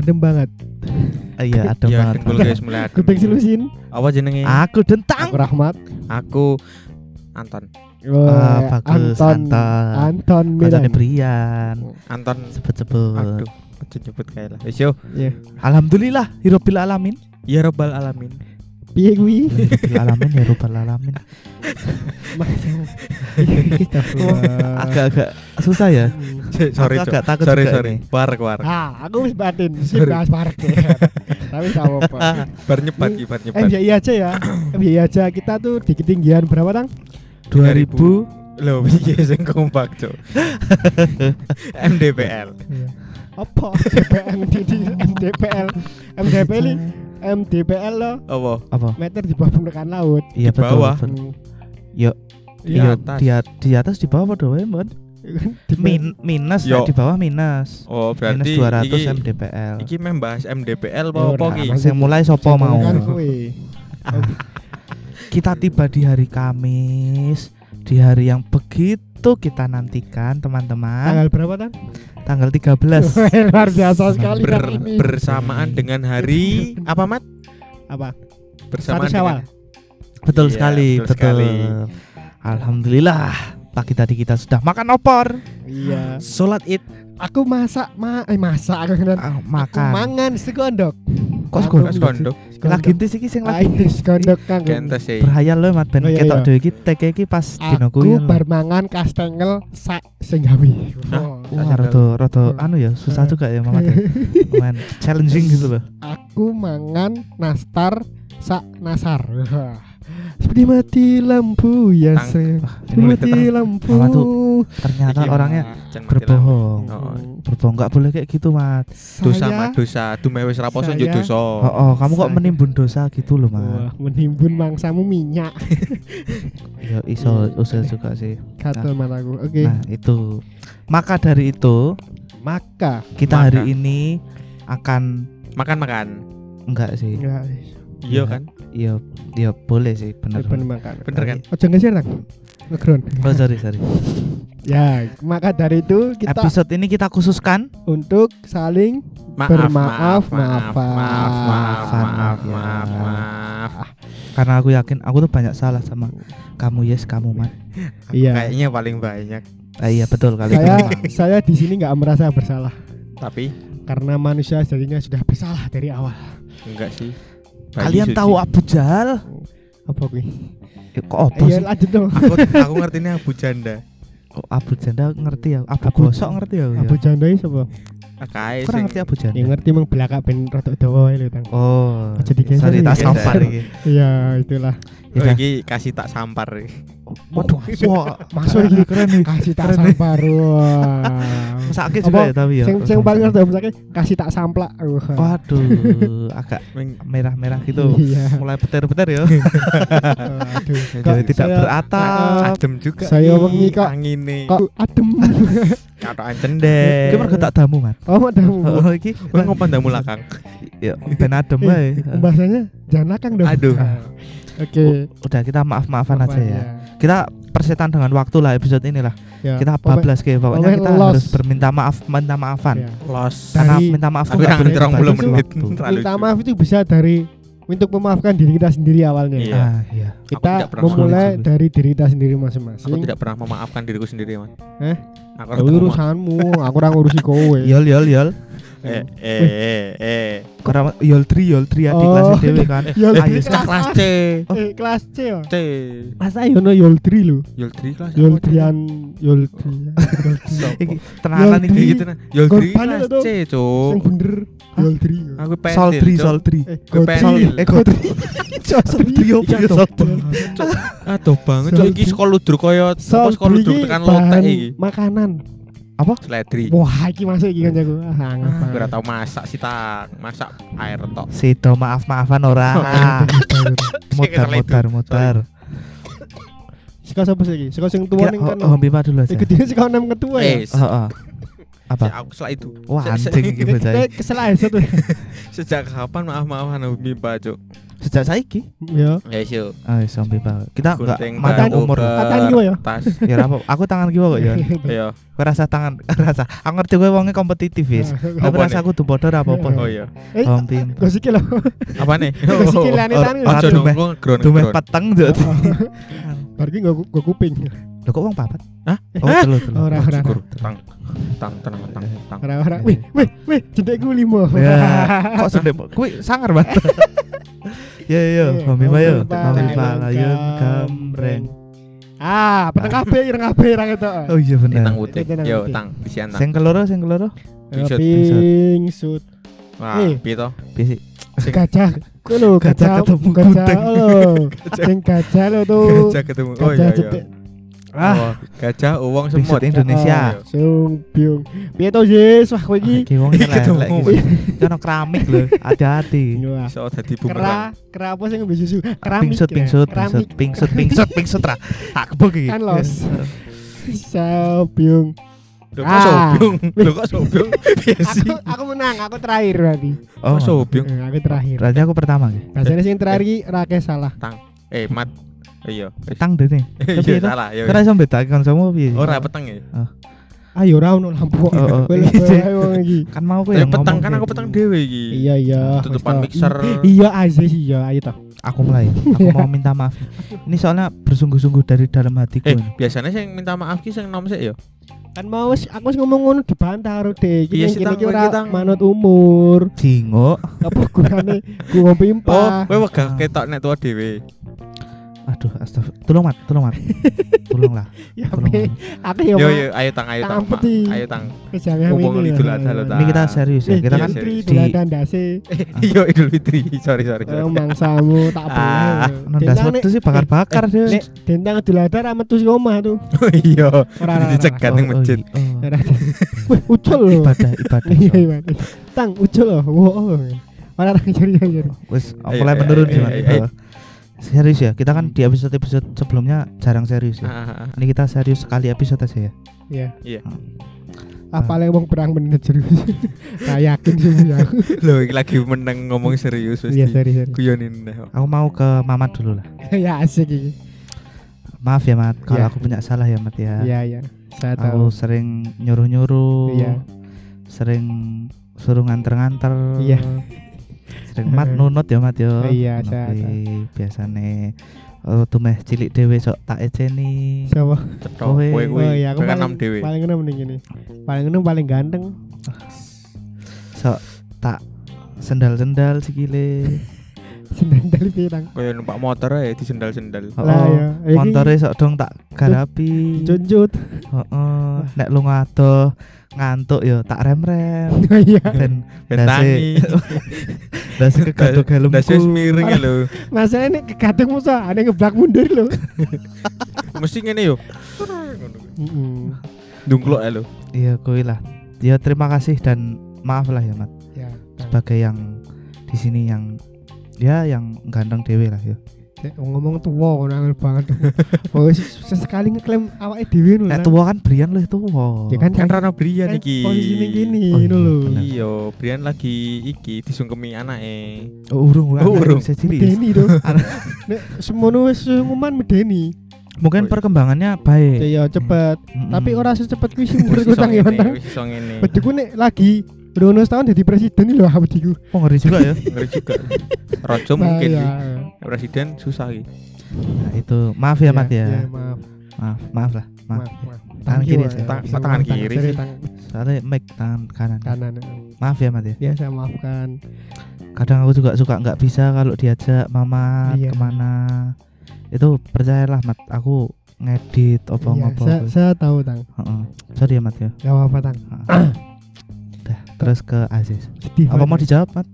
adem banget. Ah, Iya, ada Ya banget. dengkul guys mulai adem. Kuping silusin. Apa jenenge? Aku dentang. Aku Rahmat. Aku Anton. Wah, Ah, bagus, Anton. Anton. Anton Milan. Brian. Anton. Sebut-sebut. Aduh, aja nyebut kayak lah. Wis yo. Iya. Alhamdulillah, hirobil alamin. Ya Rabbal alamin. Piye kuwi? Hirobil alamin, ya rabbal alamin. Astagfirullah. Agak-agak susah ya. sorry, Aku Cok. agak takut sorry, juga sorry. Warek, warek. Ah, aku wis batin, sip Sorry. bahas parek. Tapi gak apa-apa. Bar nyebat, iki, bar nyebat. MBI aja ya. MBI aja kita tuh di ketinggian berapa, Tang? 2000 Loh, piye sing kompak, Cok? MDPL. Apa? MDPL. MDPL ini MDPL lo Apa? apa? meter di bawah permukaan laut. Iya Di betul. bawah. betul. Hmm. Yo, Di iya atas. di, at- di atas di bawah padha wae, Mbon. Di Min, minus Yo. nah, di bawah minus. Oh, minus berarti 200 iki, mdpl. iki membahas MDPL apa apa ora. ki? Mas- Yang mulai sopo mau. Kan. Kita tiba di hari Kamis, di hari yang begitu kita nantikan teman-teman. Tanggal berapa, Tang? Tanggal 13. Luar biasa sekali Ber- kan ini. bersamaan dengan hari apa Mat? Apa? Bersamaan Satu Syawal. dengan Betul Iya, sekali, betul betul. sekali. Alhamdulillah, pagi tadi kita sudah makan opor, Iya. Salat Id. Aku masak ma eh masak aku kan. ah, Aku makan. mangan sekondok. Kok Aku sekondok? Sekondok. Lagi entis iki sing lagi Kang. Gentes ya. berhayal loh mat ben Oh, iya, ketok iya. dhewe iki teke iki pas dino kuwi. Aku bar mangan kastengel sak sing gawe. Oh. Wah, rada rada Hmm. anu ya, susah juga ya Mamat. ya. Lumayan challenging gitu loh. Aku mangan nastar sak nasar. Seperti mati lampu ya Seperti ini mati lampu. Mama tuh Ternyata Iki, orangnya berbohong. Oh. Berbohong nggak boleh kayak gitu, Mat. Dosa mat dosa, dume wis raposo dosa. Oh, oh, kamu kok Saya- menimbun dosa gitu loh, Wah, Mat. menimbun mangsamu minyak. Ya iso usil juga sih. Kata mataku. Oke. Nah, itu. Maka dari itu, Maka kita Maka. hari ini akan Makan-makan. enggak sih. enggak Iya Iya. kan? Iya, iya boleh sih, bener. bener makan. Bener kan? Ojo ngeser Tang. Ngegron. Oh, sorry, sorry. Ya, maka dari itu kita Episode ini kita khususkan untuk saling Maaf, Bermaaf, maaf, maaf, maaf, maaf, maaf, Ya. maaf, maaf. karena aku yakin aku tuh banyak salah sama kamu yes, kamu. Aku Iya. Kayaknya paling banyak. Ah, iya betul kali saya saya di sini nggak merasa bersalah Tapi karena manusia jadinya sudah bersalah dari awal. enggak sih. Bayi Kalian suci. tahu Abu Jahal? Apa kuwi? Eh, kok apa sih? lanjut dong. Aku aku ngerti ini Abu Janda. Kok Abu Janda ngerti ya? Abu, Abu- Gosok ngerti ya? Abu Janda iki sapa? Kae Kurang sing ngerti Abu Janda. Ya ngerti meng belakang ben rada dawa lho, Tang. Oh, Aja digeser sorry Geser. sampar iki. Iya, itulah. Oh, Ya, iki kasih tak sampar. Waduh, wah, Masuk iki keren nih. kasih tak Keren sampar. Wah. Sakit juga ya tapi ya. Sing sing paling ngerti masake kasih tak samplak. Waduh, agak merah-merah gitu. Iya. Mulai petir-petir ya. Aduh. Jadi tidak beratap. Adem juga. Saya wengi kok- angine. Kok adem. Katokan cendek. Iki mergo tak damu, Mat. Oh, adamu. Oh, iki Kowe ngopo ndamu lakang? ya ben adem wae. Pembahasannya jangan nakang dong. Aduh. Oke. Udah kita maaf-maafan aja Apa ya. Kita persetan dengan waktu lah episode ini lah. Ya, Kita bablas kayak pokoknya kita lost. harus berminta maaf, minta maafan. ya. Los. Karena Dari- minta maaf Tapi nggak boleh belum menit. Minta maaf itu bisa dari untuk memaafkan diri kita sendiri awalnya. Iya. Ah, iya. Kita memulai sulit. dari diri kita sendiri Aku masing-masing. tidak pernah memaafkan diriku sendiri, Man. Eh? Aku Ya, urusanmu, aku ora ngurusi kowe. Yol yol yol. Eh, eh, eh, eh. Karena yol tri yol tri ya di Oh. kelas dewe kan. Yol Ayo, tri sekarang. Kelas C. Eh, kelas C. C. Masa yono Yoltri lho. Yultri kelas Yoltrian Yoltri. Tenanan tri. gitu nah. Korban kelas. C, Sing Cuk. bener Yoltri. Aku pentil. Soltri soltri. Eh, Gue pentil. Eh Gotri. Soltri opo ya soltri. Aduh banget Cuk iki sekolah ludruk koyo sekolah ludruk tekan lotek iki. makanan. Sledri. Wah, iki masuk iki kancaku. Ah, anget Ah, banget. tau masak sih tak masak air tok. Sido maaf-maafan ora. Mutar mutar mutar. Sika sapa sih iki? Sika sing tuwa ning kan. oh, Bima dulu aja. Iku dia sika nem ketua ya. Eh, Oh, oh. Apa? Sejak aku setelah itu. Wah anjing iki bocah. Kesel aja satu. Sejak kapan maaf maafan Mimpa cuk. Sejak saiki. Ya. Ya sih. Ah wis zombie pak. Kita enggak batu umur. Katan gua ya? Tas. Ya apa? Aku tangan kiwa kok ya. Iya. Kowe rasa tangan rasa. Aku ngerti kowe wonge kompetitif wis. Tapi Apa rasa aku tuh bodoh ra apa-apa. Oh iya. Eh, sikil loh. Apa nih? Gak sikil ane oh, tangan. oh, meh. gua ground Dume ground. peteng jek. Barki gak gak kuping. Lho kok wong papat? Hah? Oh, telu telu. Ora ora. Syukur. Tang. Tang tenang tang tang. Ora ora. Wih, wih, wih, jendekku limo. Ya, kok sedep kuwi sangar banget. Ya ya, Iya, Mami Mayo, Mami Mami Mayo, Palayun Gambreng. Ah, peteng kabeh ireng kabeh ireng itu. Oh iya Tang bener. putih. Tenang Yo tang disian tang. Sing keloro, sing keloro. Pingsut, Pingsut. Wah, Eh. piye to? Bisi. Gajah. Kuwi lho, Gajah ketemu gajah. Oh. Sing gajah lho tuh. Gajah ketemu. Oh iya iya. Ah, Oh, gajah uang semut. Indonesia. Oh, Sung biung. Piye to, Yes? Wah, kowe iki. Iki wong elek ono keramik lho, hati-hati. Iso dadi Kera, bumerang. kera apa sing ngombe susu? Keramik. Pingsut, pingsut, pingsut, Keramik. pingsut, pingsut, pingsut ra. Tak kebuk iki. Kan los. Sabiung. Lho kok Ah. sobyung? Lho kok sobyung? Sih? Aku aku menang, aku terakhir berarti. Oh, sobyung? Eh, aku terakhir. berarti aku pertama iki. Biasanya sing terakhir iki Rake salah. Eh, mat. Iya. Petang dene. Iya Tapi itu- salah. Kira iso bedake kancamu piye? Ora peteng ya. Ayo ora ono lampu. Oh, oh. Wong iki. Kan mau kowe yang ngomong kan aku gitu. peteng dhewe iki. Iya iya. Tutupan wis mixer. Iya Aziz iya, ayo toh. Aku mulai. Aku mau minta maaf. Ini soalnya bersungguh-sungguh dari dalam hatiku. Eh, ini. biasanya sing minta maaf ki sing nom sik ya. Kan mau wis aku wis ngomong ngono dibantah karo Dek. Iki Iya yang sih, Tang, iki ora Tang. manut umur. Jingok. Apa gunane ku ngombe Oh, impah. kowe wegah ketok nek tua dhewe. Aduh, astagfirullah. Tolong mat, tolong mat. Tolonglah. Ya Tolong. Aku ya Yo yo, ayo tang ayo Tang. Ayo tang. Ngomong ini. Idul Adha lho, Tang. Ini kita serius ya. Eh, Kita kan di- Idul Adha ndase. Iya Idul Fitri. Sorry sorry. sorry. Oh, mangsamu tak. Nondas Dendang itu sih bakar-bakar deh. Nek dendang Idul Adha ra metu sing omah tuh. Oh iya. Dicegat ning masjid. iya. Oh. Ora. Wih, ucul loh. Ibadah, ibadah. Iya, iya. Tang ucul loh. Wow. Ora cari. Wes Ayo, mulai ayo, menurun ayo, sih Mat. Serius ya. Kita kan di episode-episode sebelumnya jarang serius ya. Ah, ah, ah. Ini kita serius sekali episode aja ya. Iya. Iya. Ah, paling wong perang menit serius. Ra yakin sih ya. Loh, iki lagi meneng ngomong serius Iya, sorry. Guyonin dah. Aku mau ke Mamat dulu lah. Ya asik iki. Maaf ya Mat, kalau Iya. aku punya salah ya Mat ya. Iya, iya. Saya Aku tahu. sering nyuruh-nyuruh. Iya. Sering suruh nganter-nganter. Iya. Sering mat nunut ya Mat ya. Iya, saya biasane oh tuh meh cilik dhewe sok tak eceni. Siapa? Cetok Kowe. kowe kuwi. Oh iya, aku paling nom dhewe. paling enem ning ngene. Paling enem paling ganteng. Sok tak sendal-sendal sikile. Sendal pirang. Kaya numpak motor ae disendal-sendal. Oh, Lah ya. iki montore sok dong tak garapi. Junjut. Heeh. Nek lu ngadoh ngantuk yo tak rem-rem. Iya. Ben Bentani. dasi kegaduk helmku. Dasi miring ya lho. Masalah ini kegadung musa, ada ngeblak mundur loh. Mesti ngene yo. Heeh. Dungklok ya lho. Iya kuwi lah. Ya terima kasih dan maaf lah ya Mat Ya. sebagai yang di sini yang ya yang ganteng dewe lah ya. Nek ngomong tua ngono angel banget. Oh, ses- sesekali ngeklaim awake dhewe lho. Nek tua kan Brian lah tua. Ya kan Kan kan Rano Brian kan iki. posisinya gini Oh, ngono iya, lho. Iya, Brian lagi iki disungkemi anake. Oh, urung Oh, urung. Saya. Medeni to. Nek semono wis umuman medeni. Mungkin Oh, iya. perkembangannya baik. Ya cepet. Mm-mm. Tapi ora secepet kuwi sing Wis menurutku iso tang ya wis iso ngene. Bediku nek lagi Rono setahun jadi presiden lho bediku. oh ngeri juga ya. Ngeri juga. Raja mungkin. Presiden susah iki. Nah, itu maaf ya Mat ya. maaf. Maaf, maaf lah. Maaf. Maaf, maaf. Tangan kiri aja. Tang- kok tangan kiri sih? Tangan Soalnya mic tangan kanan. kanan. Maaf ya Mat ya. Ya saya maafkan. Kadang aku juga suka nggak bisa kalau diajak mama Iya. ke mana. Itu percayalah Mat, aku ngedit Iya, opo-opo. saya, saya tahu tang. Heeh. Sorry ya Mat ya. Gak apa-apa tang. Heeh. Dah, terus ke Aziz. Sedih. Apa mau dijawab Mat?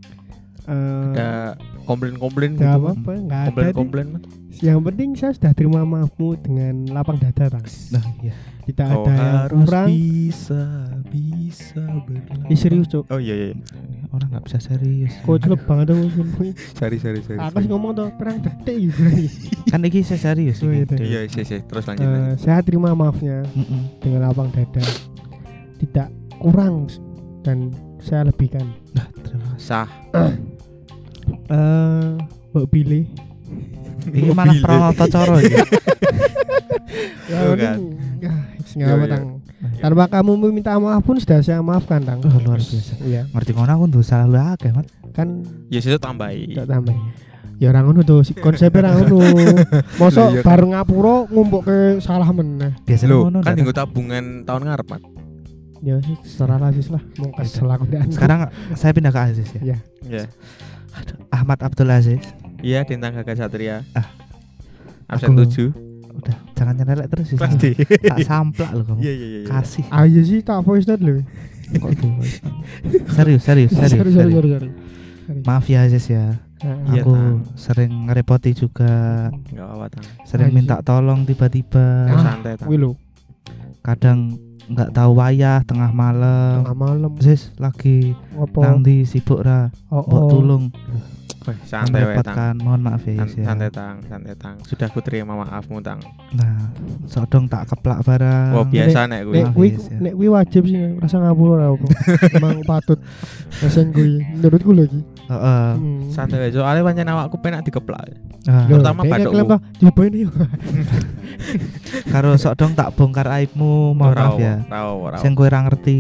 Eh, Ada komplain-komplain gitu. apa-apa, nggak ada. Komplain-komplain. Yang penting saya sudah terima maafmu dengan lapang dada tang. Nah, iya. Tidak Kau ada yang harus kurang. bisa bisa berlama. Ih serius cok. Oh iya iya. Ini Orang nggak bisa serius. Kok celep banget tuh sumpah. Sorry sorry sorry. Aku sih ngomong tuh perang detik gitu. Kan iki saya serius. Oh, iki. iya, Iya iya iya terus lanjut. Eh, lanjut. saya terima maafnya Mm-mm. dengan lapang dada. Tidak kurang dan saya lebihkan. Nah, terima kasih. Sah. Eh, Mbak Billy. Ini malah Mobilnya. Pranoto Coro ya. Ya, kan. ya, Iya, apa iya. tang. Tanpa kamu meminta maaf pun sudah saya maafkan tang. Oh, luar biasa. Iya, Ngerti ngono aku tuh salah lu akeh, Mat. kan Ya situ tambahi. tak tambah. Ya orang ngono tuh, konsepnya orang ngono. Mosok iya bareng ngapura ngumpuk ke salah meneh. Biasanya Loh, ngono. kan tinggal tabungan tahun ngarep, Mat. Ya secara rasis lah, mau kesel aku. Sekarang saya pindah ke Aziz ya. Iya. Ya. Aduh, Ahmad Abdul Aziz. Iya, Dintang Gagal Satria. Ah. Absen Aku- 7. Udah, jangan nyelelek terus. Kelas D. Tak samplak loh kamu. Iya, iya, iya. iya. Kasih. Ayo sih tak voice note lho. Kok voice? Serius, serius, serius. Serius. sorry. Sorry. Maaf ya Aziz ya. Nah, Iya, Aku Tang. sering ngerepoti juga, Enggak apa-apa, Tang. sering minta tolong tiba-tiba. Ah. Santai, Kadang nggak tahu wayah tengah malam. tengah malam Aziz lagi nang di sibuk ra, Oh, mbok oh. tulung. Weh, santai wae, Tang. merepotkan. Mohon maaf ya, San- ya. Santai, Tang. Santai, Tang. Sudah ku terima maafmu, Tang. Nah, sok dong tak keplak barang. Oh, biasa nek kuwi. Nek kuwi ya. nek kuwi wajib sih rasa ngapura ra apa. Emang patut. Rasa kuwi menurutku lagi. Heeh. Hmm. Santai wae. Soalnya pancen awakku penak dikeplak. Ah, dek padokku. cobain yuk. karo sok dong tak bongkar aibmu, mohon maaf ya. Ora ora. Sing kowe ra ngerti.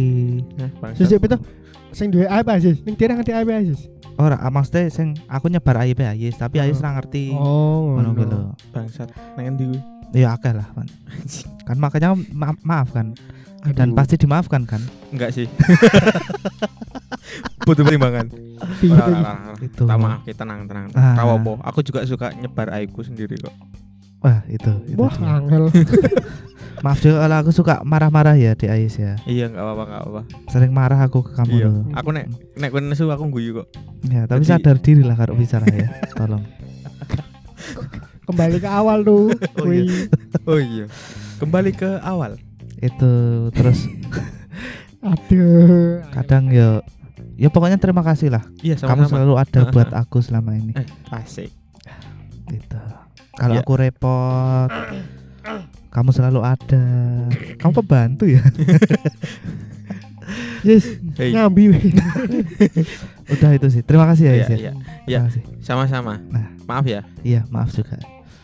Nah. Sesuk pito sing duwe aib asis. Ning dia ngerti aib asis. Ora, ah, maksudnya sing aku nyebar aib ya, yes, tapi Ayes ra ngerti. Oh, Ngono kuwi lho. bangsat. Nang endi kuwi? Ya akeh lah, Man. Kan makanya ma- maaf kan. Dan Aduh. pasti dimaafkan kan. enggak sih. Butuh pertimbangan. Ora, iki? ora, ora. Itu. Tak maaf, kita tenang, tenang. Ah. Apa? Aku juga suka nyebar aibku sendiri kok. Wah, itu. itu Wah, angel. Maaf juga kalau aku suka marah-marah ya di Ayes ya. Iya, enggak apa-apa, enggak apa-apa. Sering marah aku ke kamu Iya. Aku nek nek kowe nesu aku guyu kok. Ya, tapi Jadi- sadar diri lah kalau bicara ya. Tolong. Kembali ke awal tuh. Oh, Kuwi. Oh iya. Kembali ke awal. Itu terus Aduh. kadang ya ya pokoknya terima kasih lah. Iya, Kamu sama-sama. selalu ada buat aku selama ini. Eh, asik. Gitu. Kalau Ya. aku repot, kamu selalu ada. Kamu pembantu ya? Yes, Hei, nyambi weh. Udah itu sih. Terima kasih ya, Iya, ya. kasih. sama-sama. Nah. Maaf ya. Iya, maaf juga.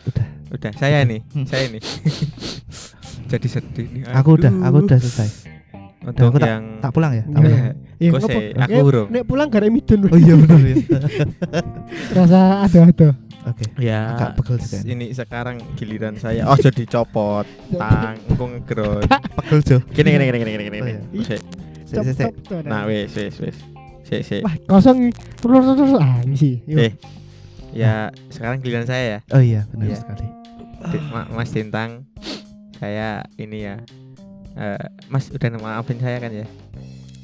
Udah. Udah, saya nih, Hmm. saya nih. Jadi sedih nih. Aku udah, aku udah selesai. Untuk aku tak- yang Tak pulang ya? Tak Iya. pulang. Iya, Kok ngopo? sih, aku urung. Nek pulang gak ada midun. Oh iya benar ya. Rasa ada-ada. Oke. ya Agak pegel juga ini. sekarang giliran saya. Oh, jadi copot. Tang, engko ngegrot. Pegel Jo. Gini gini gini gini gini Oh, iya. Sik. Sik. Nah, wes wes wes. Sik sik. Wah, kosong. Terus terus terus ah, ini sih. Yuk. Eh. Ya, sekarang giliran saya ya. Oh iya, benar Iya. sekali. Mas Tintang saya ini ya eh, Mas udah maafin saya kan ya?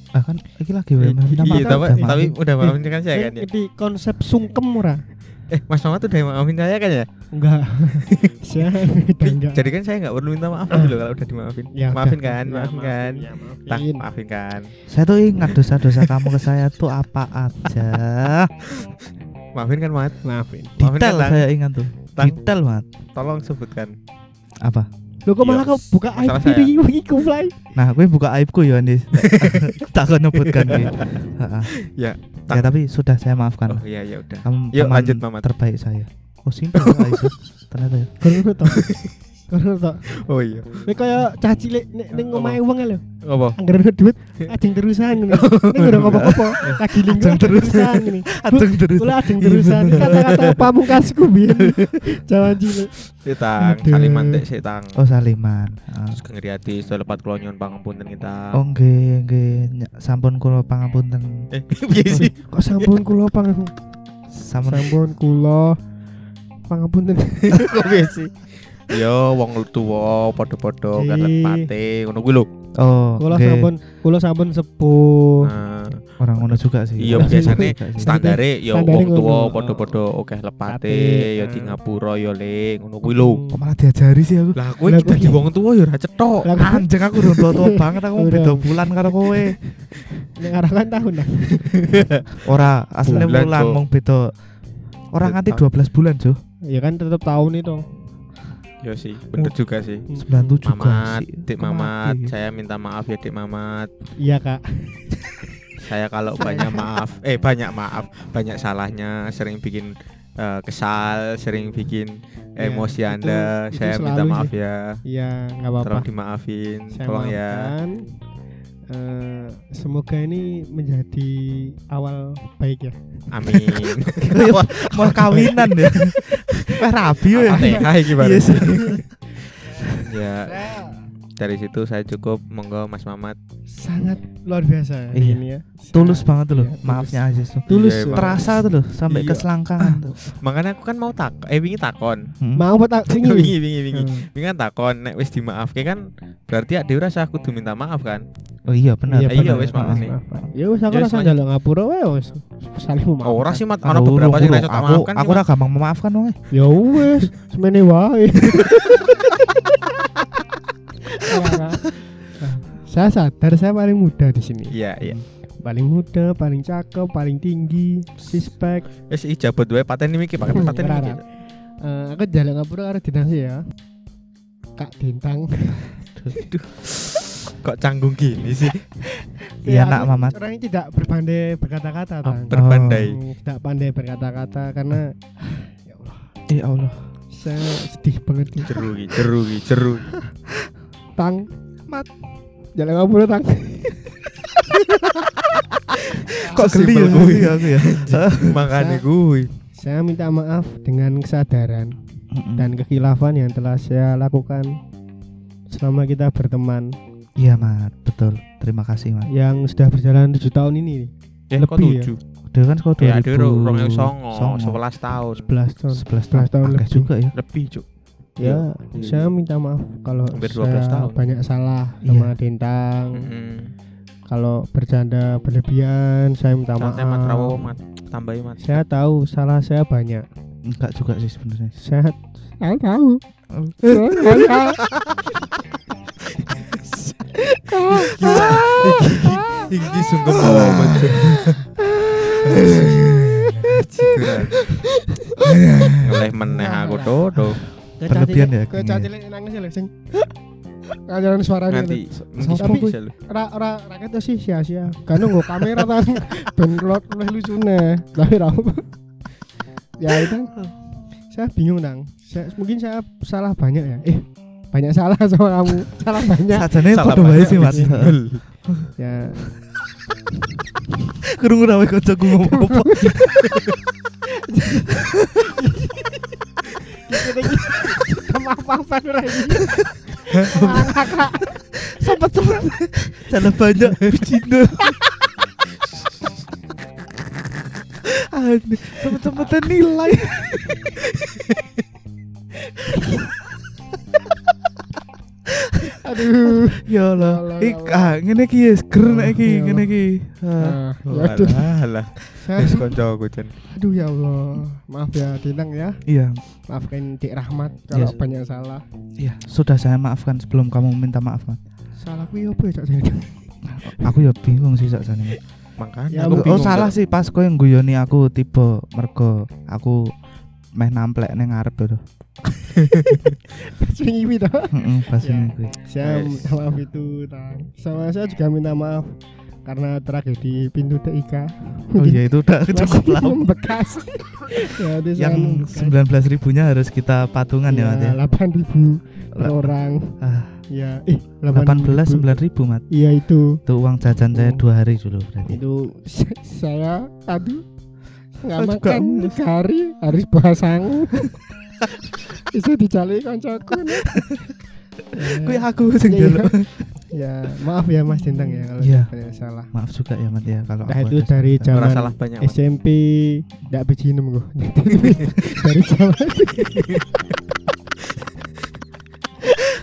Ah kan iki lagi minta iya, tapi, udah tapi maafin. udah maafin kan saya kan ya? Jadi konsep sungkem ora? Eh, Mas Mamat tuh udah maafin saya kan ya? Enggak. Saya enggak. Jadi kan saya nggak perlu minta maaf dulu kalau udah dimaafin. Ya, maafin kan, Ya, maafin kan. Ya, Tak, maafin. maafin kan. Saya tuh ingat dosa-dosa kamu ke saya tuh apa aja. Maafin kan, Mat? Maafin. Maafin Detail kan, Tang? saya ingat tuh. Detail banget. Tolong sebutkan. Apa? Lu kok Iya, malah kau buka aib salah saya. diri iki ku fly. Nah, gue buka aibku ya Andis. tak akan nyebutkan gue. Heeh. Ya, Ya tapi sudah saya maafkan. Oh iya ya udah. Kamu Yuk, teman lanjut, Mamat. terbaik saya. Oh simpel ya Aisyah. Ternyata ya. Kono to. Kono to. Oh iya. Nek kaya cah cilik nek ning omahe wong lho. Apa? Angger ono duit ajeng terusan ngene. Ning ora apa-apa. Lagi Ajeng terus. terusan ngene. Adeng terus. Kula ajeng terusan kata-kata pamungkasku biyen. Jawa cilik. Sitang, Aduh. saliman tek sitang. Oh Saliman. Ah. Terus ngeri hati, setelah lepat kula nyuwun pangapunten kita. Oh nggih nggih sampun kula pangapunten. Eh, piye sih? Kok sampun kula pang Sampun sampun kula pangapunten. Kok piye sih? Yo wong tuwa padha-padha kan Ji. lepate ngono kuwi lho. Oh Kula nggih. sampun kula sampun sepuh. Nah, Orang ngono juga sih. iya biasane standare yo Standare wong tuwa padha-padha akeh lepate, yo ah. di ngapura yo le ngono kuwi lho. Kok malah diajari sih aku. Lah kowe dadi wong tuwa yo ora cetok. Anjing aku udah tua-tua banget aku Udah. beda bulan karo kowe. nek arakan tahun lah. Ora aslinya Bulan, mong beda. Orang nganti 12 bulan, Jo. Ya kan tetep tahun itu. Yo sih, bener juga sih. 97 Mamat, sih. Dik Mamat, mati? saya minta maaf ya Dik Mamat. Iya kak. Saya kalau banyak maaf, eh banyak maaf, banyak salahnya, sering bikin eh, kesal, sering bikin Ya, emosi Anda. itu saya minta maaf sih. ya. Iya nggak apa-apa. Tolong dimaafin, Saya tolong ya. Eh, semoga ini menjadi awal baik ya. Amin. Mau kawinan ya. Wah rabi ya. Gimana? Iya sih. ya, dari situ saya cukup monggo Mas Mamat. sangat luar biasa Iya. ini ya. Tulus Sangat- banget tuh loh. iya. Maafnya Aziz tuh. Tulus. Iya. Terasa tuh loh sampai Iya. ke selangkangan tuh. Makanya aku kan mau tak eh wingi takon. Hmm. Mau tak wingi ini? wingi wingi. Hmm. Wingi kan takon nek wis dimaafke kan berarti ade ora usah kudu minta maaf kan. Oh iya benar. Iya, iya, bener. wis, maaf nih. Ya wis aku Ya, rasa njaluk ngapura wae wis saling memaafkan. Oh, ora sih mat Aku ana beberapa sing iso tak aku maafkan. aku ora gampang memaafkan wong. Ya wis, semene wae. Nah, saya sadar saya paling muda di sini. Iya, iya. Paling muda, paling cakep, paling tinggi, sispek. Wis ijabot wae paten iki pakai Hmm, paten ora, iki. ora. Eh, aku jalan ngapura karo dinasi ya. Kak Dintang. Aduh. Kok canggung gini sih? Iya, Ya, nak, Mamat. Orangnya tidak berpandai berkata-kata, Oh, berpandai. Hmm, Tidak pandai berkata-kata karena ya Allah, Ya Allah. saya sedih banget. Jeru jeru iki, jeru. Tang, mat. Jalan ngapura, Tang. Kok geli ya aku ya. Makane kuwi. Saya minta maaf dengan kesadaran dan kekhilafan yang telah saya lakukan selama kita berteman Iya mat, betul. Terima kasih mat. yang sudah berjalan 7 tahun ini Ya kok Lebih ya? 7. Dia kan kau Ya 2000 ada 2009, 11 tahun. 11 tahun 11 11 tahun lebih. juga ya. Lebih, Cuk. Ya Iya. saya minta maaf kalau Hampir 12 saya tahun. banyak salah Iya. sama Dintang Heeh. kalau bercanda berlebihan saya minta Santai mat rawo maaf mat. Tambahi mat. saya tahu salah saya banyak Enggak juga sih sebenarnya. saya saya tahu. Saya- Iki sungkem banget. Oleh meneh aku toto. Berlebihan ya, Kayak ya. cacile nangis ya sing. Ngajaran suaranya Nanti Tapi-. Ora ora ora ketok sih sia-sia. Kan nggak kamera ta ben luwih lucune. Tapi ra. Ya itu. Saya bingung nang. Saya, mungkin saya salah banyak ya. Eh banyak salah sama kamu. Salah banyak. Sajane padha wae sih single. Ya Krungu ra wae kancaku ngomong apa. apa-apa ora iki. Ngakak. Sobat sobat. Salah banyak bicino. Aduh, sobat-sobat nilai. Aduh. Ya Allah. Ik ya ah ngene iki ya, ger nek iki Ya ngene iki. Ah. Ah, ya aduh. Walah, alah. Saya, Wis kancaku Jan. aduh ya Allah. Maaf ya Dinang ya. Iya, Maafkan Dik Rahmat kalau Yes. banyak salah. iya, sudah saya maafkan sebelum kamu minta maaf, Mat. Salahku ya apa ya? Aku ya bingung sih sak jane. Makanya Ya, aku Oh, salah sih pas kowe ngguyoni aku tiba mergo aku meh namplek ning ngarep itu. Ini toh. Heeh, pas Ya. ini kuwi. Saya minta maaf itu Tang. Sama saya juga minta maaf karena tragedi pintu TIK. Oh iya itu udah cukup lama. membekas. ya, itu Yang membekas. 19 ribunya harus kita patungan ya, Mat ya. 8 ribu per orang. Ah, Ya, eh 18 9 ribu, Mat. Iya itu. Itu uang jajan saya dua hari dulu berarti. Itu sa- saya aduh nggak makan tiga hari harus bawa sangu. Bisa dicari koncoku nih. Kuwi aku sing Iya, njaluk. ya maaf ya Mas Dintang ya kalau Iya. banyak salah. Maaf juga ya, Mat ya kalau Nah, itu dari zaman salah banyak. SMP ndak bejinem kok. dari zaman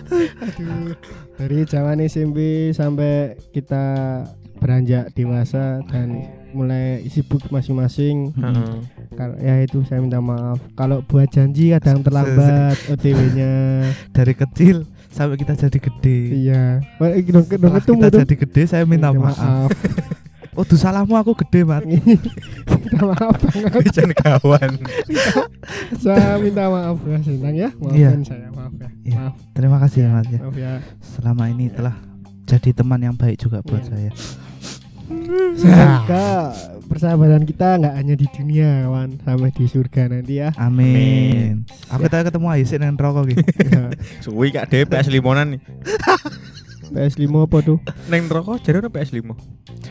Aduh, dari zaman SMP sampai kita beranjak dewasa dan mulai sibuk masing-masing. Heeh. Kal- Ya itu saya minta maaf. Kalau buat janji kadang terlambat OTW-nya. dari kecil sampai kita jadi gede. Iya. Dong dong Setelah ketemu kita tuh. jadi gede saya minta maaf. Oh, tuh salahmu aku gede, Mat. minta maaf banget. Jangan kawan. Saya minta maaf ya Sintang ya. Maafkan saya, maaf ya. Iya. Maaf, Terima kasih ya, Mat ya. maaf ya. Selama ini telah jadi teman yang baik juga buat Iya. saya. Semoga persahabatan kita nggak hanya di dunia, kawan, sampai di surga nanti ya. Amin. Aku tadi ketemu Aisyah dengan rokok gitu. Suwi kak dhewe PS limonan nih. PS5 apa tuh? Neng rokok jadi ono PS limo.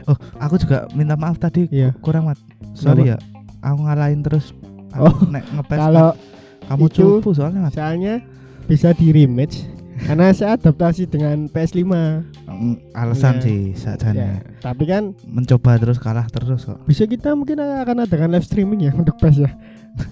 Oh, aku juga minta maaf tadi Iya. kurang mat. Sorry ya. Aku ngalahin terus. Aku Oh, nek ngepes Kalau kamu cupu soalnya mat. soalnya bisa di rematch karena saya adaptasi dengan PS5. Mm, Alasan Iya. sih sajane. Ya, tapi kan Mencoba terus kalah terus kok. bisa kita mungkin akan adakan live streaming ya untuk PES ya.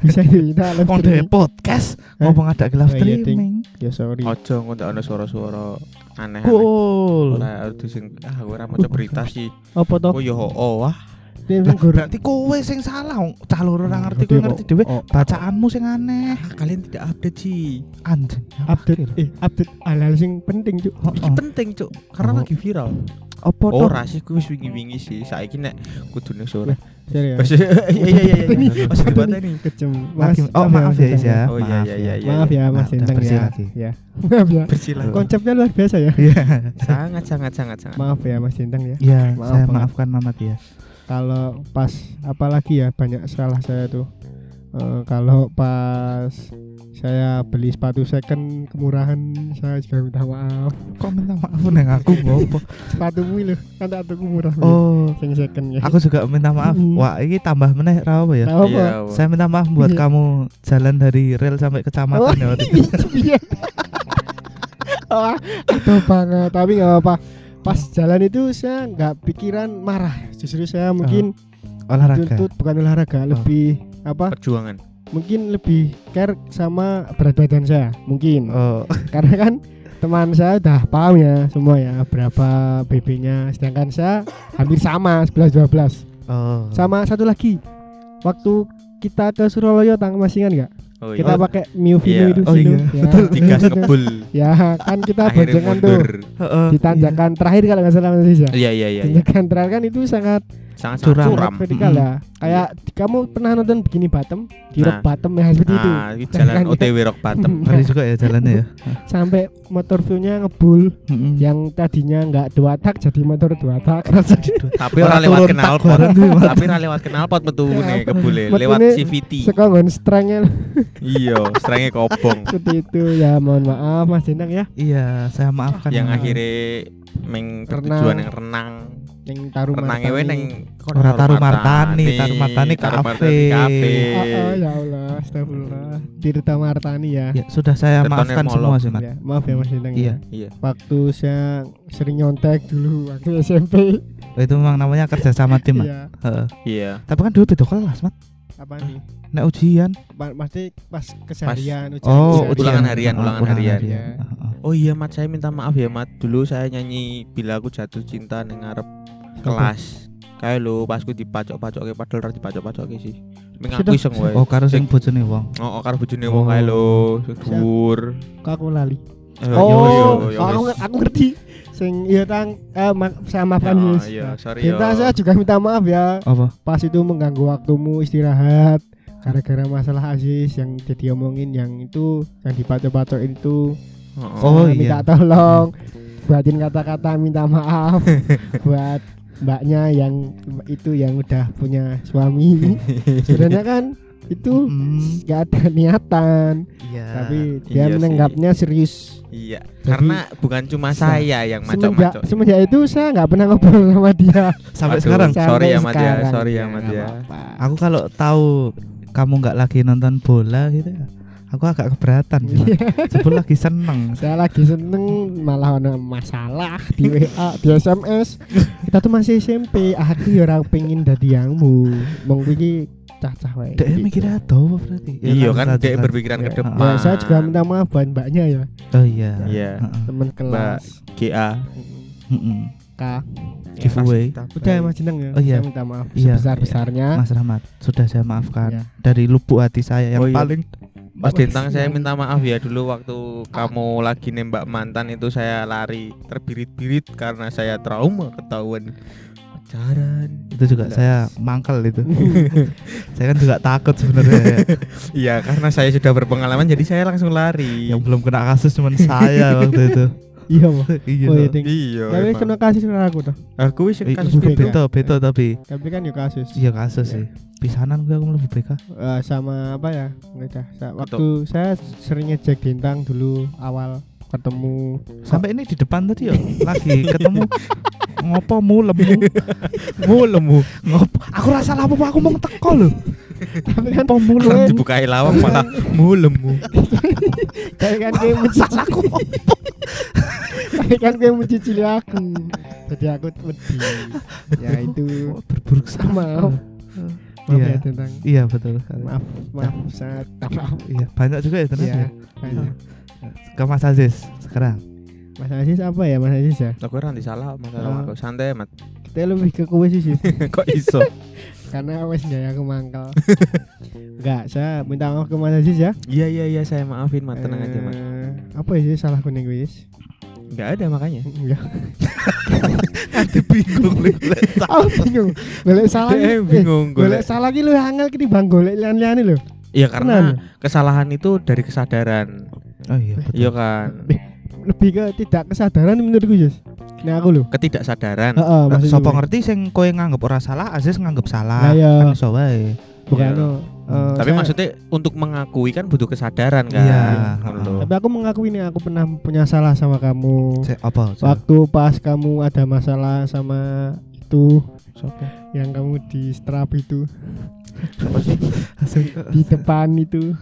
Bisa kita live streaming. podcast ngomong ada live Oh, iya, streaming. Ya sorry. Ojo ndak ono suara-suara aneh. Cool. Harus sing ah aku ora maca berita sih. Apa toh? Oh yo oh wah. Berarti kowe sing salah. wong Cah loro ora ngerti kowe Ngerti dhewe. Oh, Bacaanmu sing aneh. Ah, kalian tidak update sih. Anjing. update eh update hal-hal sing penting cuk. Oh, Iki oh. penting, Cuk. Karena Oh. lagi viral. Apa toh? Ora sih kuwi wis wingi-wingi sih. Saiki nek kudune sore. Serius. Mas iya iya iya. Iya. Mas dipateni. Kejem. Mas, oh maaf ya Is ya. Oh, iya, Maaf iya, iya, iya. Maaf ya Mas bersih ya. Ya. Maaf ya. Bersilah. Konsepnya luar biasa ya. Iya. Sangat sangat sangat sangat. Maaf ya Mas Sintang ya. Iya, saya maafkan Mamat ya. Kalau pas apalagi ya banyak salah saya tuh. Eh, kalau pas saya beli sepatu second kemurahan saya juga minta maaf. Kok minta maaf neng aku ngopo? Sepatumu lho, kan tak tuku murah. Oh, sing second ya. aku juga minta maaf. Mm. Wah, ini tambah meneh ra apa ya? Apa? Iya. Saya minta maaf buat Iya. kamu jalan dari rel sampai kecamatan Oh, ya waktu itu. Iya. Wah, itu banget. Tapi nggak apa-apa. Pas jalan itu saya nggak pikiran marah. Justru saya mungkin Olahraga. tuntut bukan olahraga, lebih apa? Perjuangan. Mungkin lebih care sama berat badan saya. Mungkin. Oh, Karena kan teman saya udah paham ya semua ya berapa BB-nya. Sedangkan saya hampir sama 11 12. oh. Sama satu lagi. Waktu kita ke Surabaya tang masih ingat nggak? Oh Kita iya. pakai Mio Vino Iya. itu Oh iya, Ya, betul. Digas ngebul. Ya, kan kita boncengan tuh mundur. Heeh, di tanjakan terakhir kalau nggak salah Mas. Iya iya iya. iya. Tanjakan terakhir kan itu sangat Sangat Curam. sangat curam. vertikal Mm. ya. Kayak kamu pernah nonton Bikini Bottom? Di rock Nah. bottom ya seperti itu. Ah, ini jalan Jangan ya. OTW Rock Bottom. iya. Ngeri juga ya jalannya ya. Sampai motor view-nya ngebul Heeh. yang tadinya nggak dua tak jadi motor dua tak. Tapi ora lewat kenal pot. Tapi ora lewat kenal pot metu Ya, nih kebule metune lewat CVT. Sekongon strengnya Iya, strengnya kobong. seperti itu ya. Mohon maaf Mas Dendang ya. Iya, saya maafkan. Yang akhirnya meng Renang. bertujuan yang renang. Yang taruh Renangnya we neng Ora taruh Martani, taruh Martani kafe. Oh, oh, ya Allah, astagfirullah. Tirta Martani ya. Ya, sudah saya maafkan semua sih, Mat. Ya, maaf ya Mas Dendang. Iya. Iya. Waktu saya sering nyontek dulu waktu SMP. Oh, itu memang namanya kerja sama tim, Mat. Iya. Heeh. Iya. Tapi kan dulu beda kelas, Mat. Apa nih? Nek ujian. Pa- Pasti pas keseharian ujian. Oh, ujian. ulangan harian, Oh, ulangan harian. Iya. Heeh. Oh iya Mat, saya minta maaf ya Mat. Dulu saya nyanyi bila aku jatuh cinta neng ngarep kelas. Kayak lo pas ku dipacok-pacoke padahal ora dipacok-pacoke sih. Mengaku iseng wae. Oh, karo sing bojone wong. Oh, oh karo bojone wong kae lho, sing Siap. dhuwur. Aku lali. Eh, Oh, oh, aku, aku ngerti. Sing iya tang eh ma- saya maafkan Ya, Yus. iya, sorry yo. saya juga minta maaf ya. Apa? Pas itu mengganggu waktumu istirahat gara-gara masalah Aziz yang jadi omongin yang itu yang dipacok-pacokin itu. Oh, iya. minta tolong buatin kata-kata minta maaf buat mbaknya yang itu yang udah punya suami. Sebenarnya kan itu Hmm. nggak ada niatan, Iya. tapi dia iya sih. menanggapnya serius. Iya, Jadi, karena bukan cuma sa- saya yang macok-macok. semenjak itu saya nggak pernah ngobrol sama dia. sampai Aduh. sekarang Sorry Sampai ya, Mat, ya. Sorry ya, Ya, nggak ya. apa-apa. aku kalau tahu kamu nggak lagi nonton bola gitu ya aku agak keberatan sih, Mat. Iya. Sebel lagi seneng saya lagi seneng malah ada masalah di WA di SMS kita tuh masih SMP aku ya orang pengen dadi yangmu mau iki cacah wae dia Gitu. mikirnya tahu berarti Ya, Iya kan, lanjut. berpikiran ke Ya, depan. ya, saya juga minta maaf buat mbaknya ya oh iya Iya. Heeh. teman kelas GA. Mm-mm. K Giveaway. udah mas Jeneng ya Oh, iya. saya minta maaf Iya. sebesar besarnya Mas Rahmat sudah saya maafkan Iya. dari lubuk hati saya yang Oh, paling Mas Wes, Dintang saya minta maaf ya dulu waktu kamu lagi nembak mantan itu saya lari terbirit-birit karena saya trauma ketahuan Jaran. Itu juga saya mangkel itu. saya kan juga takut sebenarnya. Iya, karena saya sudah berpengalaman jadi saya langsung lari. Yang belum kena kasus cuma saya waktu itu. Iya, Pak. Iya. Oh iya. Iya. Tapi emang. kena kasus kena aku tuh. Aku wis Eh, kasus beda. Beto, beto tapi Tapi kan ya kasus. iya kasus sih. Pisanan gue aku mlebu BK. Eh, sama apa ya? Enggak Waktu saya sering ngecek Dintang dulu awal ketemu Sampai ini di depan tadi ya lagi ketemu ngopo mu lemu mu lemu ngopo aku rasa apa aku mau teko lho tapi kan Orang lemu dibukai lawang malah mulemu. kayak kan kayak mencicili aku kayak kan kayak mencicili aku jadi aku wedi ya itu berburuk sama maaf maaf Iya. ya tentang iya betul sekali. maaf maaf sangat maaf iya banyak juga ya ternyata ya ya. banyak. ke Mas Aziz sekarang Mas Aziz apa ya Mas Aziz ya Aku ora salah masalah Oh. aku santai mat. kita lebih ke kue sih sih Kok iso? Karena wes ya aku mangkal enggak saya minta maaf ke Mas Aziz ya. Iya iya iya saya maafin mat tenang aja mat. Eh, apa sih salah kuning wis? Enggak ada makanya. enggak. Nanti bingung oh bingung. Golek salah ki- bingung eh, golek golek. salah ki lu angel ki bang golek lian-liane lho. Iya karena kesalahan itu dari kesadaran. oh iya betul. Iya kan. Lebih ke tidak kesadaran menurutku Jus ini aku lho Ketidakadaran. heeh maksudku Sopo kuwi. ngerti sing kowe nganggep ora salah, Aziz nganggep salah. Lah, iya. Kan iso wae. bukan Iya. no, eh, Tapi saya- maksudnya untuk mengakui kan butuh kesadaran kan. Iya, lho. tapi aku mengakui nih aku pernah punya salah sama kamu Cek apa? Cek? waktu pas kamu ada masalah sama itu Sopo? yang kamu di strap itu Sopo sih? di depan itu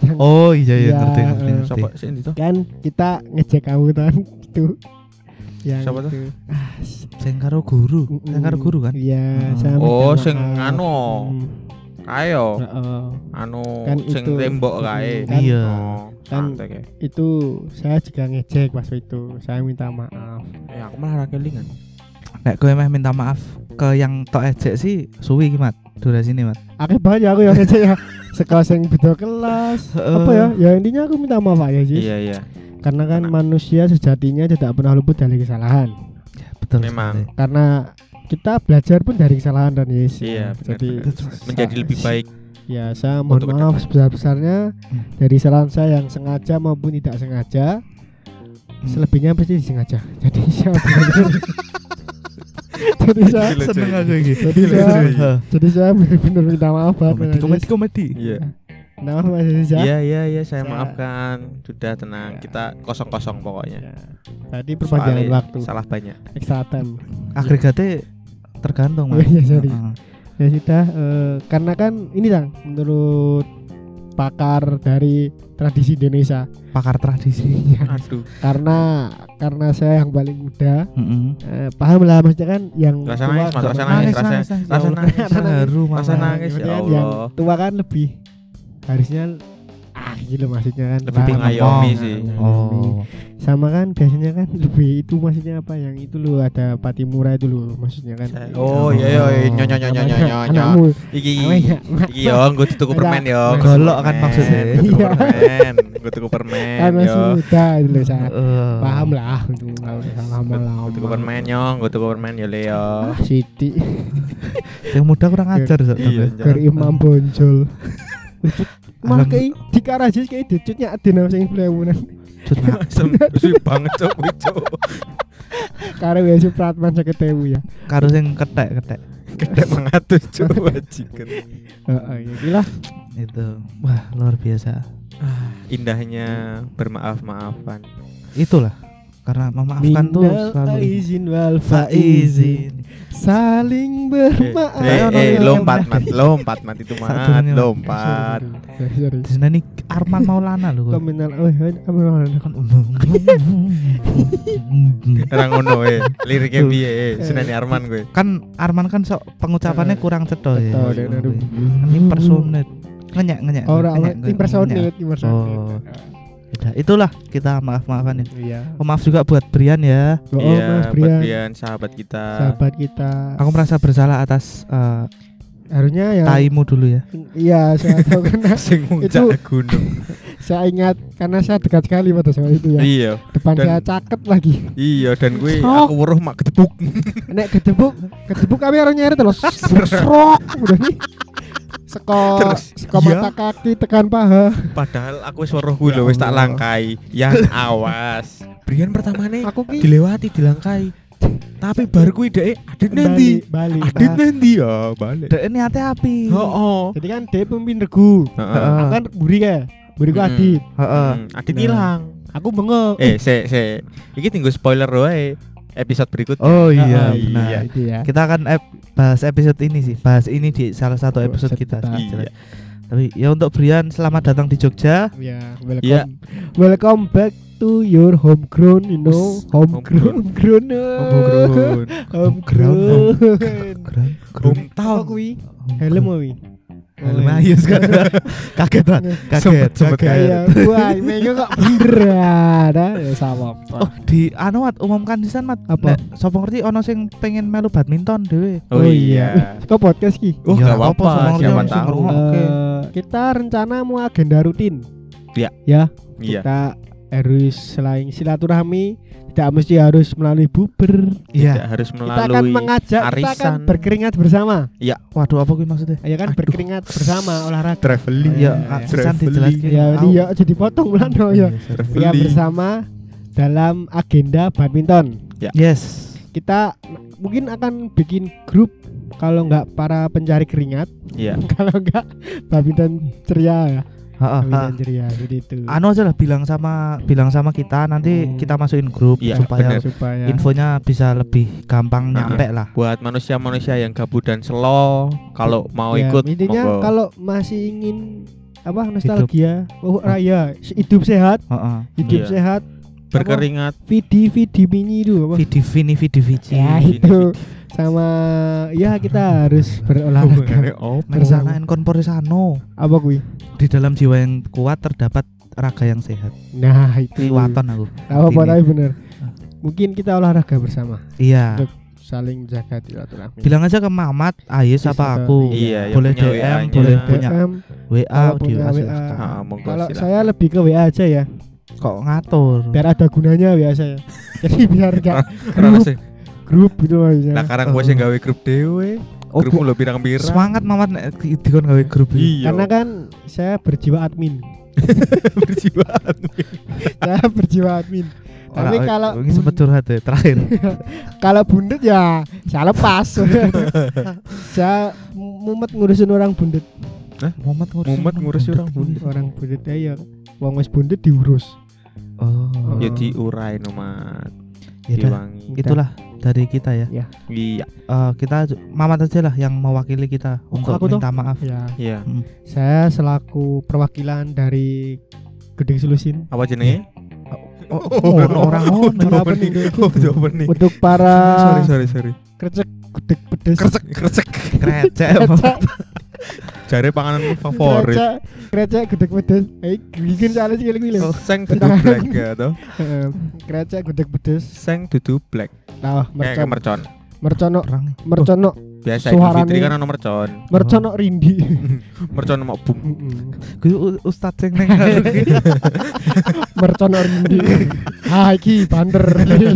Yang- Oh iya iya Iya, ngerti ngerti. eh. ngerti. Sopo sih itu? kan kita ngecek kamu kan itu yang Siapa tuh? itu. Ah, Sing karo guru, mm, sing karo guru kan? iya Mm. saya Oh, sing anu. Ayo. heeh. Anu Kan sing itu. tembok kae. Kan- Iya. Oh, Kan- santai itu saya juga ngecek pas itu saya minta maaf Ya aku malah ra kelingan. Nek kowe meh minta maaf ke yang tok ejek sih suwi iki, Mat. Durasi ini, Mat. Akhirnya banyak aku yang ya sekelas yang beda kelas apa ya ya intinya aku minta maaf aja sih Iya iya. karena kan manusia sejatinya tidak pernah luput dari kesalahan Ya, betul. Memang. sekali. karena kita belajar pun dari kesalahan dan yes Iya, benar, jadi benar. Menjadi lebih baik. ya saya mohon Untuk maaf sebesar besarnya Hmm. dari kesalahan saya yang sengaja maupun tidak sengaja Hmm. selebihnya pasti disengaja jadi saya benar-benar- jadi saya Seneng aku iki. Jadi saya- jadi saya benar-benar minta maaf banget Komedi komedi. Iya. Maaf Mas Aziz ya Iya iya iya saya Saya- maafkan. Sudah tenang. Ya. Kita kosong-kosong pokoknya. Ya. Tadi perpanjangan Soalnya waktu Salah banyak. extra time. Agregatnya tergantung, Mas. iya, sorry. Ya sudah eh, karena kan ini Tang menurut pakar dari tradisi Indonesia Pakar tradisi. Aduh. karena karena saya yang paling muda Heeh. eh, paham lah maksudnya kan yang Rasa tua nangis, Mas, gak rasa nangis, Nangis, rasa- nangis, nangis. rasa Ya Allah. nangis. Rasa haru, Rasa malah. nangis, ya Kemudian Allah. yang tua kan lebih harusnya ah gitu maksudnya kan Lebih mengayomi Nah, sih. Oh. sama kan biasanya kan lebih itu maksudnya apa yang itu loh ada patimura itu loh maksudnya kan Oh iya iya iya. nyo nyo nyo nyo nyo nyo. anakmu Iki iki yo nggo tuku permen yo. Golok kan maksudnya. Tuku Iya. permen. Nggo tuku permen kan masih yo. muda itu loh saya Eh. paham lah untuk lama-lama Nggo tuku permen yo, nggo tuku permen yo le yo. ah Siti Yang muda kurang ajar Sok, Iya. imam bonjol malah kayak di karajis kayak dicutnya adina sing plewunan Cut. Asem sih banget cok kuwi, cok. karo ya supratman tewu ya Karo sing ketek-ketek Kedek mengatus cok wajikan. heeh ya gila itu. Wah, luar biasa. Ah, indahnya bermaaf-maafan. Itulah karena memaafkan tuh selalu aizin wal faizin saling Eh, bermaaf eh, eh, nonton. lompat mat, lompat mat itu mat, lompat. Di sana nih Arman Maulana loh. Kok minal oh iya, apa namanya? Kan Orang ngono eh, liriknya piye eh, Seneni Arman gue. kan Arman kan sok pengucapannya Eh, kurang cetha ya. Dan ada Ini personet. Ngenyek ngenyek. Ora ora ngenyek, ngenyek. impersonate, impersonate. Udah, itulah kita maaf-maafan ya. Iya. Oh, maaf juga buat Brian ya. Oh, Iya, Mas buat Brian, Brian sahabat kita. sahabat kita. Aku merasa bersalah atas eh, harusnya ya taimu dulu ya. iya saya tahu karena Sing Itu- gunung. saya ingat karena saya dekat sekali pada saat itu ya Iya. depan Dan- saya caket lagi Iya dan gue Sok. aku weruh mak ketepuk. nek kedebuk kedebuk kami harus nyari terus serok udah nih seko seko iya. mata kaki tekan paha Padahal aku wis weruh kuwi Ya lho wis tak langkai. Yang awas. Brian pertama nih aku ki dilewati dilangkai. Tapi bar kuwi dhek adit nanti. balik Adit nanti ya, balik. Dek ini hati api. Heeh. jadi kan dia pemimpin regu Heeh. aku kan buri kayak buri ku Hmm. adit Heeh. Hmm, Adit Nah. hilang. aku bengok Eh, se se. Iki tinggal spoiler wae. Episode berikutnya. Oh Ah, iya, ah, benar. iya. ya Kita akan ep- bahas episode ini sih. Bahas ini di salah satu Oh, episode kita. Iya. Tapi ya untuk Brian selamat datang di Jogja. ya welcome Iya. welcome back to your homegrown you know homegrown homegrown Homegrown. homegrown Hometown. kuwi helm kuwi Helm ayo sekarang. Kaget, Pak. Kaget, Sempet- kaget. Kayak wah, mega kok bener ada ya sama. Oh, di anu Mat, umumkan di sana Mat. Apa? Sapa ngerti ono sing pengen melu badminton dhewe. Oh, iya. Kok podcast ki? Oh, Ya, enggak apa, apa-apa, siapa tahu. Eh, kita rencana mau agenda rutin. Iya. Ya, Iya. kita harus selain silaturahmi tidak mesti harus melalui buber. Tidak Iya. harus Kita akan melalui mengajak, kita akan arisan. berkeringat bersama. Waduh, apa kuwi maksudnya? Ya kan Aduh. berkeringat bersama olahraga. traveling. Iya, Iya, iya. sisan Traveling. dijelaskan. Ya, iya jadi potong bulan ya. Ya Traveling. bersama dalam agenda badminton. Yes. Kita mungkin akan bikin grup kalau nggak para pencari keringat, Iya. kalau nggak badminton ceria ya. Jadi itu. Anu aja lah bilang sama bilang sama kita nanti Hmm. kita masukin grup Iya, supaya bener. supaya infonya bisa lebih gampang Nah. nyampe lah. Buat manusia-manusia yang gabut dan slow, kalau mau Ya, ikut intinya kalau masih ingin apa nostalgia oh raya hidup sehat Heeh. hidup Iya. sehat berkeringat vidi vidi mini itu apa Vidi Vini Vidi Vici. ya Vidi, itu sama ya kita harus berolahraga Oh, bersama. Mersanain konporisano. apa kui Di dalam jiwa yang kuat terdapat raga yang sehat. nah itu Liwatan aku. apa apa tapi bener mungkin kita olahraga bersama Iya. Untuk saling jaga silaturahmi Bilang aja ke Mamat, Ayes Bisa, apa aku. Iya, boleh punya DM, boleh Iya. punya DM, WA, di punya WA. WA. Ah, monggo kalau saya lebih ke WA aja ya Kok ngatur? biar ada gunanya WA saya jadi biar gak sih, grup gitu aja lah karang gue sing gawe grup dewe. Oh, Grupmu lo pirang-pirang. Semangat Mamat nek di- dikon gawe grup iki. Iya. karena kan saya berjiwa admin berjiwaan. saya berjiwa admin tapi Ora, kalau ini sempat curhat ya terakhir. kalau bundet ya saya lepas saya mumet ngurusin orang bundet Muhammad ngurus Muhammad ngurus orang bundet. orang bundet ya wong wis bundet diurus Oh. Ya diurai nomat. Ya Diwangi. itulah dari kita ya. Iya. Eh, kita j- Mamat aja lah yang mewakili kita Oh, untuk aku minta maaf. ya Iya. saya selaku perwakilan dari Gede Sulusin Apa jenenge? Oh, oh, orang ngono. Orang nih? untuk para Sorry, sorry, sorry. krecek gudeg pedes Krecek, krecek. Krecek. Jare pangananmu favorit. krecek krecek gudeg pedes eh bikin soalnya sih lagi lho Seng dudu black ya. Heeh, krecek gudeg pedes Seng dudu black. nah Kayak mercon mercon. mercono mercono Biasa Idul Suarane- Fitri kan ono mercon. mercono rindi Mercon mau bum. Gue u- ustad sing neng mercono rindi ah iki banter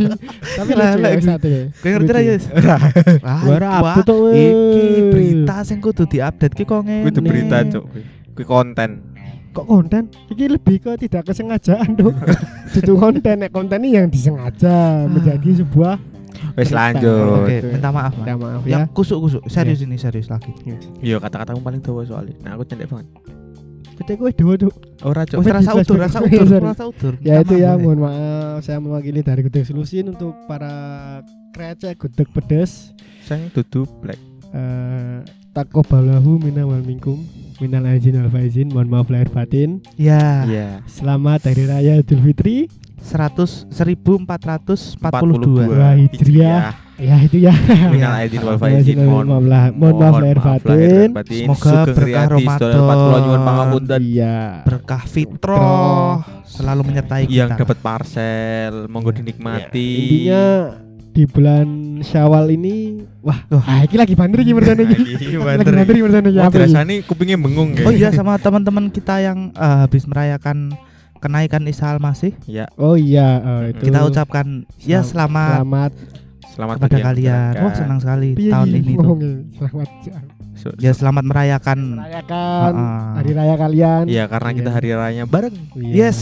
tapi Lah, lucu ya sate Kowe ngerti ra? Ah, Ora apa ah. Iki berita sing kudu diupdate ki kok ngene. Kuwi itu berita, Cuk. Kuwi konten. kok konten iki lebih ke tidak kesengajaan dong itu konten nek konten ini yang disengaja menjadi sebuah Wes lanjut. Oke, minta maaf, Mas. ya maaf Yang ya kusuk-kusuk, serius ini serius lagi. Iya kata-katamu paling tua soalnya. Nah aku cendek banget. kita gue dewa tuh Ora cok. Wis rasa Bang? rasa udur, rasa udur. ya Minta itu ya mohon maaf saya mewakili dari Gudeg Solusin untuk para krecek gudeg pedes Seng dudu black. eh tako balahu mina wal minkum minal aizin wal faizin mohon maaf lahir batin Ya, Iya. selamat hari raya Idul Fitri 100 1442. 42. Wah, Hijriah. ya itu ya Minal aidin wal faizin. Mohon maaf mohon maaf lahir batin. Semoga berkah saudara Ramadan. Pangapunten. iya Berkah fitroh selalu menyertai Yang kita. dapat parcel, monggo Iya. dinikmati. intinya di bulan Syawal ini Wah, Wah. ah iki lagi banter iki merjane iki. Banter banter iki merjane iki. Oh, iki? dirasani kupingnya bengung Oh iya sama teman-teman kita yang eh, habis merayakan kenaikan Isa Al-Masih. Ya, Oh iya, eh, itu. Kita ucapkan ya selamat selamat selamat kepada kalian. Wah, senang sekali Piye tahun iki ini tuh. ngomongnya? Selamat So- Ya selamat merayakan merayakan Heeh. hari raya kalian. Iya, karena kita Iya. hari rayanya bareng. Iya. Yes.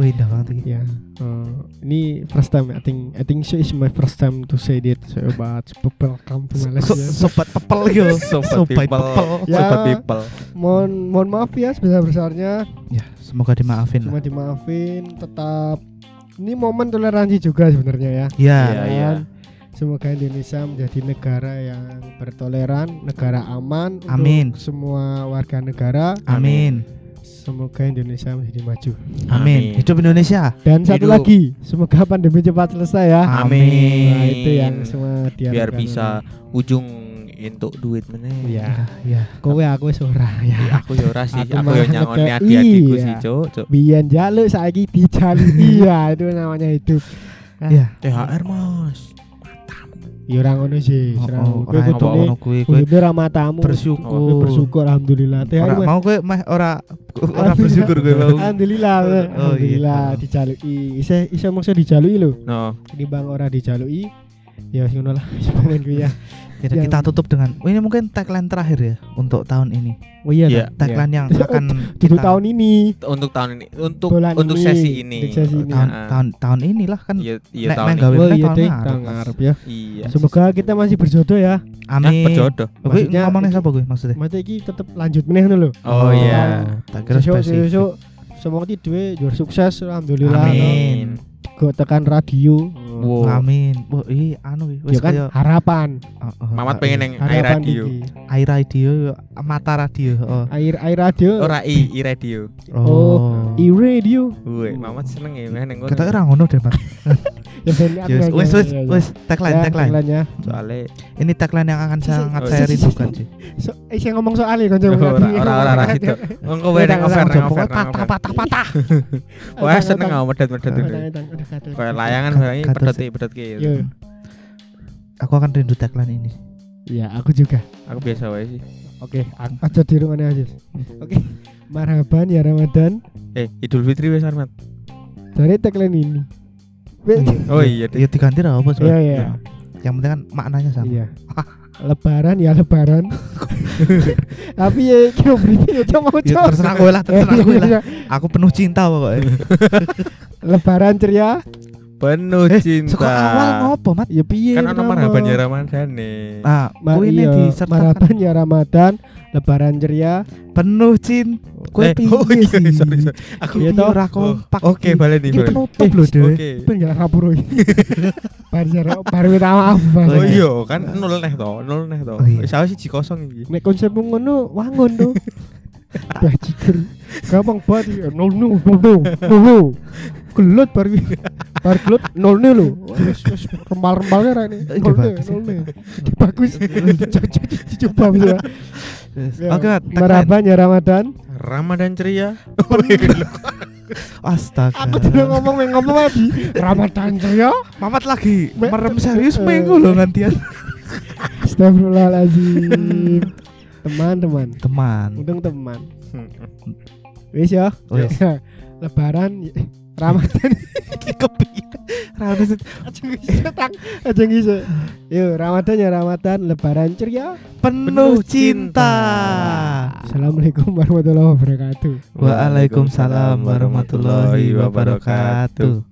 Wih, indah banget. Ya. eh, ini first time I think I think so is my first time to say that so about welcome to So- Malaysia. sobat pepel yo. Sobat people. pepel. Ya. Sobat people. mohon mohon maaf ya sebesar besarnya Ya, semoga dimaafin lah. dimaafin tetap ini momen toleransi juga sebenarnya ya Ya. Iya, iya. Dan semoga Indonesia menjadi negara yang bertoleran negara aman untuk Amin. semua warga negara Amin. Semoga Indonesia menjadi maju Amin. Hidup Indonesia. dan satu Hidup. lagi semoga pandemi cepat selesai ya Amin. nah, itu yang semua Biar diharapkan. bisa ujung untuk duit meneh. ya Ya. kowe aku wis ora ya Ya, aku ya ora sih, Aku aku ya nyangoni ngekei, adik-adikku iya. sih, Cuk. Cuk. biyen jaluk saiki dijaluk iya itu namanya hidup Ya. THR, Mas. Ya ora ngono sih Oh, serang. oh, ora ngono kuwi. Kowe kudune ra matamu. bersyukur. bersyukur alhamdulillah. Teh Ora mau kowe meh ora ora bersyukur kowe mau. alhamdulillah Oh, iya. alhamdulillah dijaluki. Isih isih mongso dijaluki lho. No. ini bang ora dijaluki ya wis ngono lah pokoknya kuwi ya Jadi Yang- kita tutup dengan oh, ini mungkin tagline terakhir ya untuk tahun ini. oh iya ta? Tagline yang Iya. akan kita tahun ini Untuk tahun ini, untuk Bulan untuk ini. sesi ini. Untuk sesi ini. tahun Ah. tahun tahun inilah kan. Iya, iya Nek tahun ini. oh iya tahun ngarep. tahun ngarep ya Iya. semoga kita masih berjodoh ya Amin. berjodoh. Kowe Maksudnya ngomongnya siapa gue maksudnya? Maksudnya iki tetep lanjut meneh ngono lho Oh iya. Tak kira spesifik. semoga ti duwe juara sukses alhamdulillah Amin. go tekan radio Wow. Amin. Wah, ini anu ya wis kan kaya harapan oh, oh, Mamat pengen yang air radio. air radio mata radio. Oh. air air radio Ora i, i radio. Oh. i radio Woi, Mamat seneng ya neng Kita ora ngono deh, Mas. ya Yes, aja. wes wes Ya, ya. wes tagline Ya, tagline. tagline-nya. Soalnya Ini tagline yang akan sangat Oh, saya rindukan sih. So, eh saya ngomong soal ini kan ora ora ora gitu. Engko wae nang over nang over. nang over. patah-patah. Wah, seneng aku medet-medet udah. Kayak layangan barangnya Gatot pedot sih. pedot ki. Yo, Aku akan rindu tagline ini. Iya, aku juga. Aku biasa wae sih. Oke, aja di rumahnya aja. Oke. Marhaban ya Ramadan. Eh, Idul Fitri wes Armat. Dari tagline ini. Be- Oh iya deh. Ya diganti lah apa Iya, iya. Yang penting kan maknanya sama. Iya. Lebaran ya lebaran. Tapi ya kira briefing ya coba mau Ya, coba. terserah gue lah, terserah Iya, gue iya, lah. iya. Aku penuh cinta pokoknya. Lebaran ceria. Penuh Eh, cinta. Seko awal ngopo, Mat? Ya piye? Kan ana marhaban ya Ramadan nih. Ma kuwi ini iya, disertakan Marhaban ya Ramadan, Lebaran ceria. penuh cinta. Kue Eh, piye oh iya, sih? sorry, sorry. Aku Iya toh. ora Oh, kompak. Oke, iki. balik nih. Iki balik. penutup lho, Dek. Oke. Ben jangan rapuro iki. Baru jare- baru minta maaf. Oh iya, kan nol neh to, nol neh to. Oh iya. Wis awis siji kosong iki. Nek konsepmu ngono wangun tuh. Bajigur. Gampang banget nol nol nol nol. Gelut baru baru gelut nol nol lho. Wis ini. Ide Nol nol bagus. nol nol. Ide bagus. Dicoba dicoba bisa. Yes. Ya, Oke, Mat. tagline. Marhaban ya Ramadan. Ramadan ceria. Astaga. Aku tidak ngomong main ngomong lagi. Ramadan ceria. Mamat lagi Me- merem serius Eh. minggu loh gantian. Astagfirullahaladzim. Teman-teman. Teman. Untung teman. Wis ya. Wis. Lebaran Ramadan Iki kepiye? Ramadan aja bisa tang aja bisa. Yuk Ramadan ya Ramadan Lebaran ceria. penuh cinta. Assalamualaikum warahmatullahi wabarakatuh. Waalaikumsalam warahmatullahi wabarakatuh.